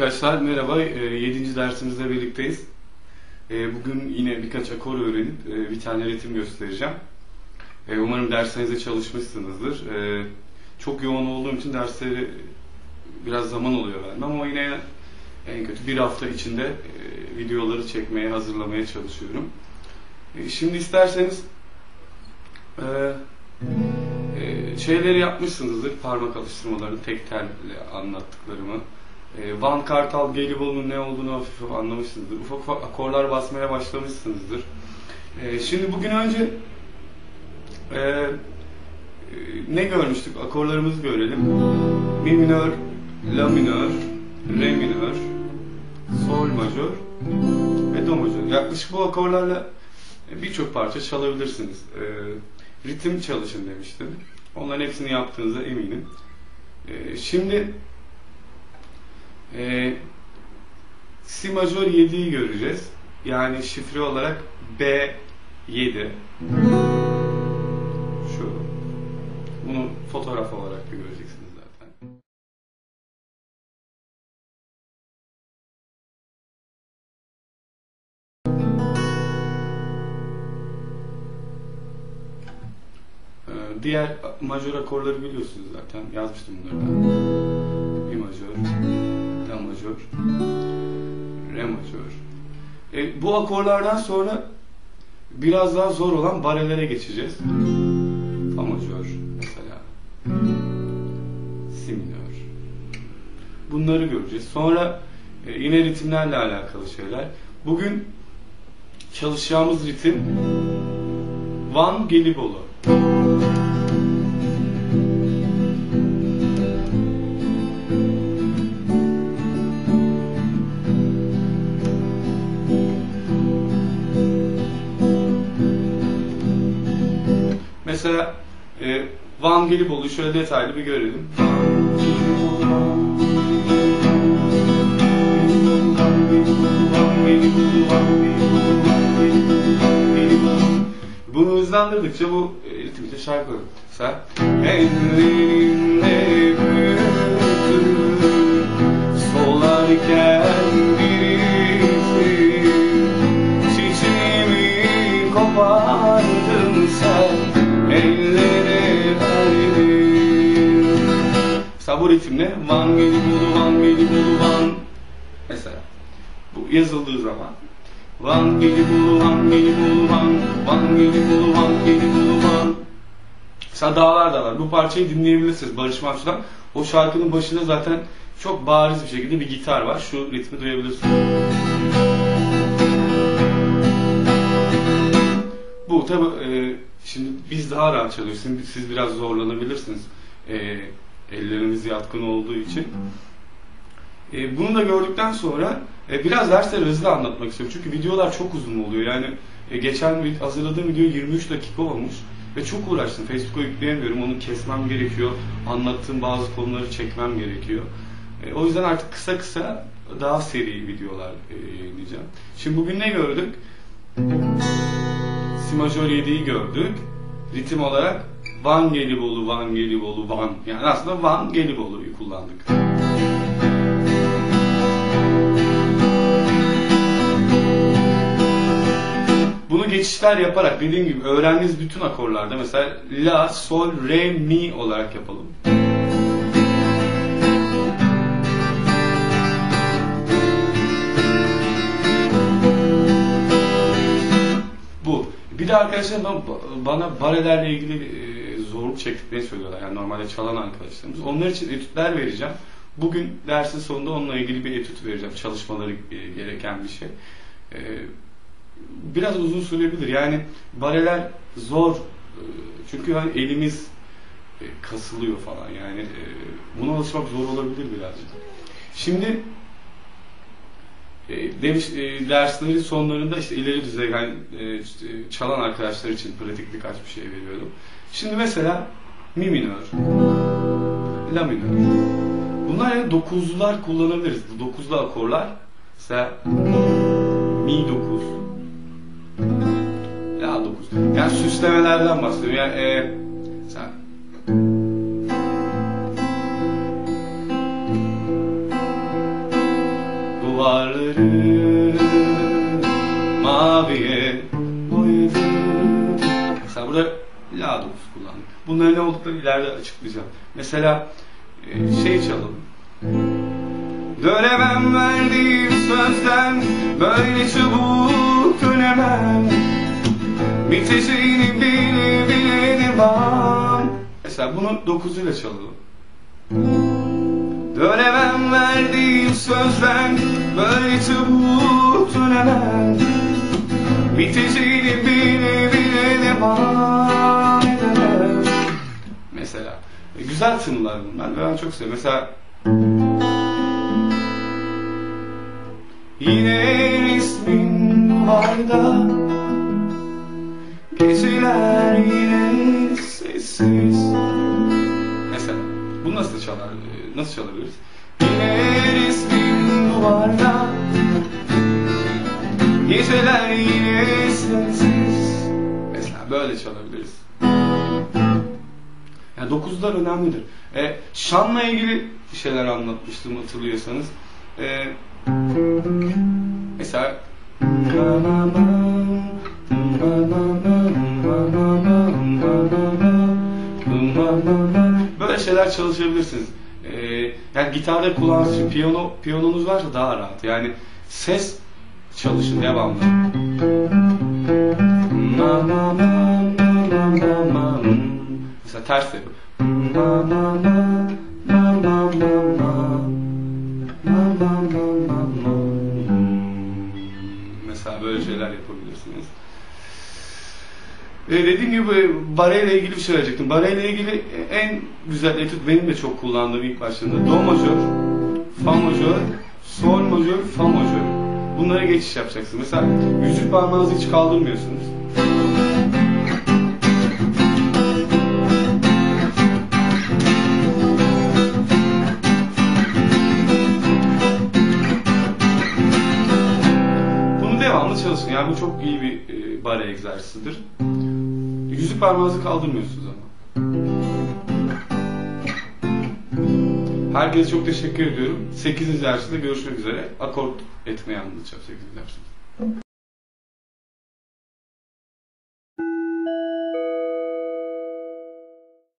Arkadaşlar merhaba, 7. dersimizde birlikteyiz. E, Bugün yine birkaç akor öğrenip e, bir tane ritim göstereceğim. E, Umarım derslerinize çalışmışsınızdır. Çok yoğun olduğum için dersleri biraz zaman oluyor vermem ama yine en kötü bir hafta içinde e, videoları çekmeye, hazırlamaya çalışıyorum. Şimdi isterseniz e, şeyleri yapmışsınızdır, parmak alıştırmalarını, tek tel anlattıklarımı. E, Van Kartal Gelibolu'nun ne olduğunu hafif anlamışsınızdır. Ufak ufak akorlar basmaya başlamışsınızdır. E, şimdi bugün önce e, e, ne görmüştük? Akorlarımızı görelim. Mi minör, La minör, Re minör, Sol majör ve Do majör. Yaklaşık bu akorlarla e, birçok parça çalabilirsiniz. Ritim çalışın demiştim. Onların hepsini yaptığınıza eminim. E, şimdi e, Si majör 7'yi göreceğiz. Yani şifre olarak B7. Şu. Bunu fotoğraf olarak da göreceksiniz zaten. Ee, Diğer majör akorları biliyorsunuz zaten. Yazmıştım bunları ben. Mi majör, majör, Re majör. E, bu akorlardan sonra biraz daha zor olan barelere geçeceğiz. Fa majör mesela. Si minör. Bunları göreceğiz. Sonra e, yine ritimlerle alakalı şeyler. Bugün çalışacağımız ritim Van Gelibolu. Mesela e, Van Gelibolu'yu şöyle detaylı bir görelim. Bunu hızlandırdıkça bu e, ritim işte şarkı olur. Bu ritimle Van beni bulu, Van beni bulu, Van Mesela bu yazıldığı zaman Van beni bulu, Van beni bulu, Van Van beni bulu, Van beni bulu, Van Mesela Dağlar Dağlar. Bu parçayı dinleyebilirsiniz Barış Manço'dan. O şarkının başında zaten çok bariz bir şekilde bir gitar var. Şu ritmi duyabilirsiniz. Bu tabi e, şimdi biz daha rahat çalıyoruz. Siz biraz zorlanabilirsiniz. E, elleriniz yatkın olduğu için. E, bunu da gördükten sonra e, biraz dersleri hızlı anlatmak istiyorum. Çünkü videolar çok uzun oluyor. Yani e, geçen hazırladığım video 23 dakika olmuş. Ve çok uğraştım. Facebook'a yükleyemiyorum. Onu kesmem gerekiyor. Anlattığım bazı konuları çekmem gerekiyor. E, o yüzden artık kısa kısa daha seri videolar e, yayınlayacağım. Şimdi bugün ne gördük? Si majör 7'yi gördük. Ritim olarak Van Gelibolu, Van Gelibolu, Van. Yani aslında Van Gelibolu'yu kullandık. Bunu geçişler yaparak dediğim gibi öğrendiğiniz bütün akorlarda mesela La, Sol, Re, Mi olarak yapalım. Bu. Bir de arkadaşlar bana, barelerle ilgili e, zorluk çektiklerini söylüyorlar. Yani normalde çalan arkadaşlarımız. Onlar için etütler vereceğim. Bugün dersin sonunda onunla ilgili bir etüt vereceğim. Çalışmaları e, gereken bir şey. E, biraz uzun sürebilir. Yani bareler zor. E, Çünkü hani elimiz kasılıyor falan. Yani buna alışmak zor olabilir birazcık. Şimdi demiş derslerin sonlarında işte ileri düzey yani çalan arkadaşlar için pratik birkaç bir şey veriyordum. Şimdi mesela mi minör, la minör. Bunlar yani dokuzlular kullanabiliriz. Bu dokuzlu akorlar. Mesela mi dokuz, la dokuz. Yani süslemelerden bahsediyorum. Yani e, mesela duvarları maviye boyadım. Mesela burada la dokusu kullandım. Bunların ne olduklarını ileride açıklayacağım. Mesela e, şey çalalım. Dönemem verdiğim sözden böyle çabuk dönemem Biteceğini bile bile devam Mesela bunu dokuzuyla çalalım Dönemem verdiğim sözden böyle çabuk dönemem Biteceğini bile devam edemem Mesela e, güzel tınılar bunlar ve ben çok seviyorum. Mesela Yine ismin duvarda Geceler yine sessiz Mesela bunu nasıl çalar, e, nasıl çalabiliriz? Yine ismin duvarda Geceler yine sensiz Mesela böyle çalabiliriz. Yani dokuzlar önemlidir. E, şanla ilgili şeyler anlatmıştım hatırlıyorsanız. E, mesela böyle şeyler çalışabilirsiniz. E, yani gitarda kullandığınız için piyano, piyanonuz varsa daha rahat. Yani ses çalışın devamlı. Mesela ters. Mesela böyle şeyler yapabilirsiniz. E, dediğim gibi bare ile ilgili bir şey söyleyecektim. Bare ile ilgili en güzel etüt benim de çok kullandığım ilk başladığında do majör, fa majör, sol majör, fa majör. Bunlara geçiş yapacaksınız. Mesela yüzük parmağınızı hiç kaldırmıyorsunuz. Yani bu çok iyi bir e, bare egzersizidir. Yüzük parmağınızı kaldırmıyorsunuz ama. Herkese çok teşekkür ediyorum. 8. derste görüşmek üzere. Akort etmeyi anlatacağım 8. derste.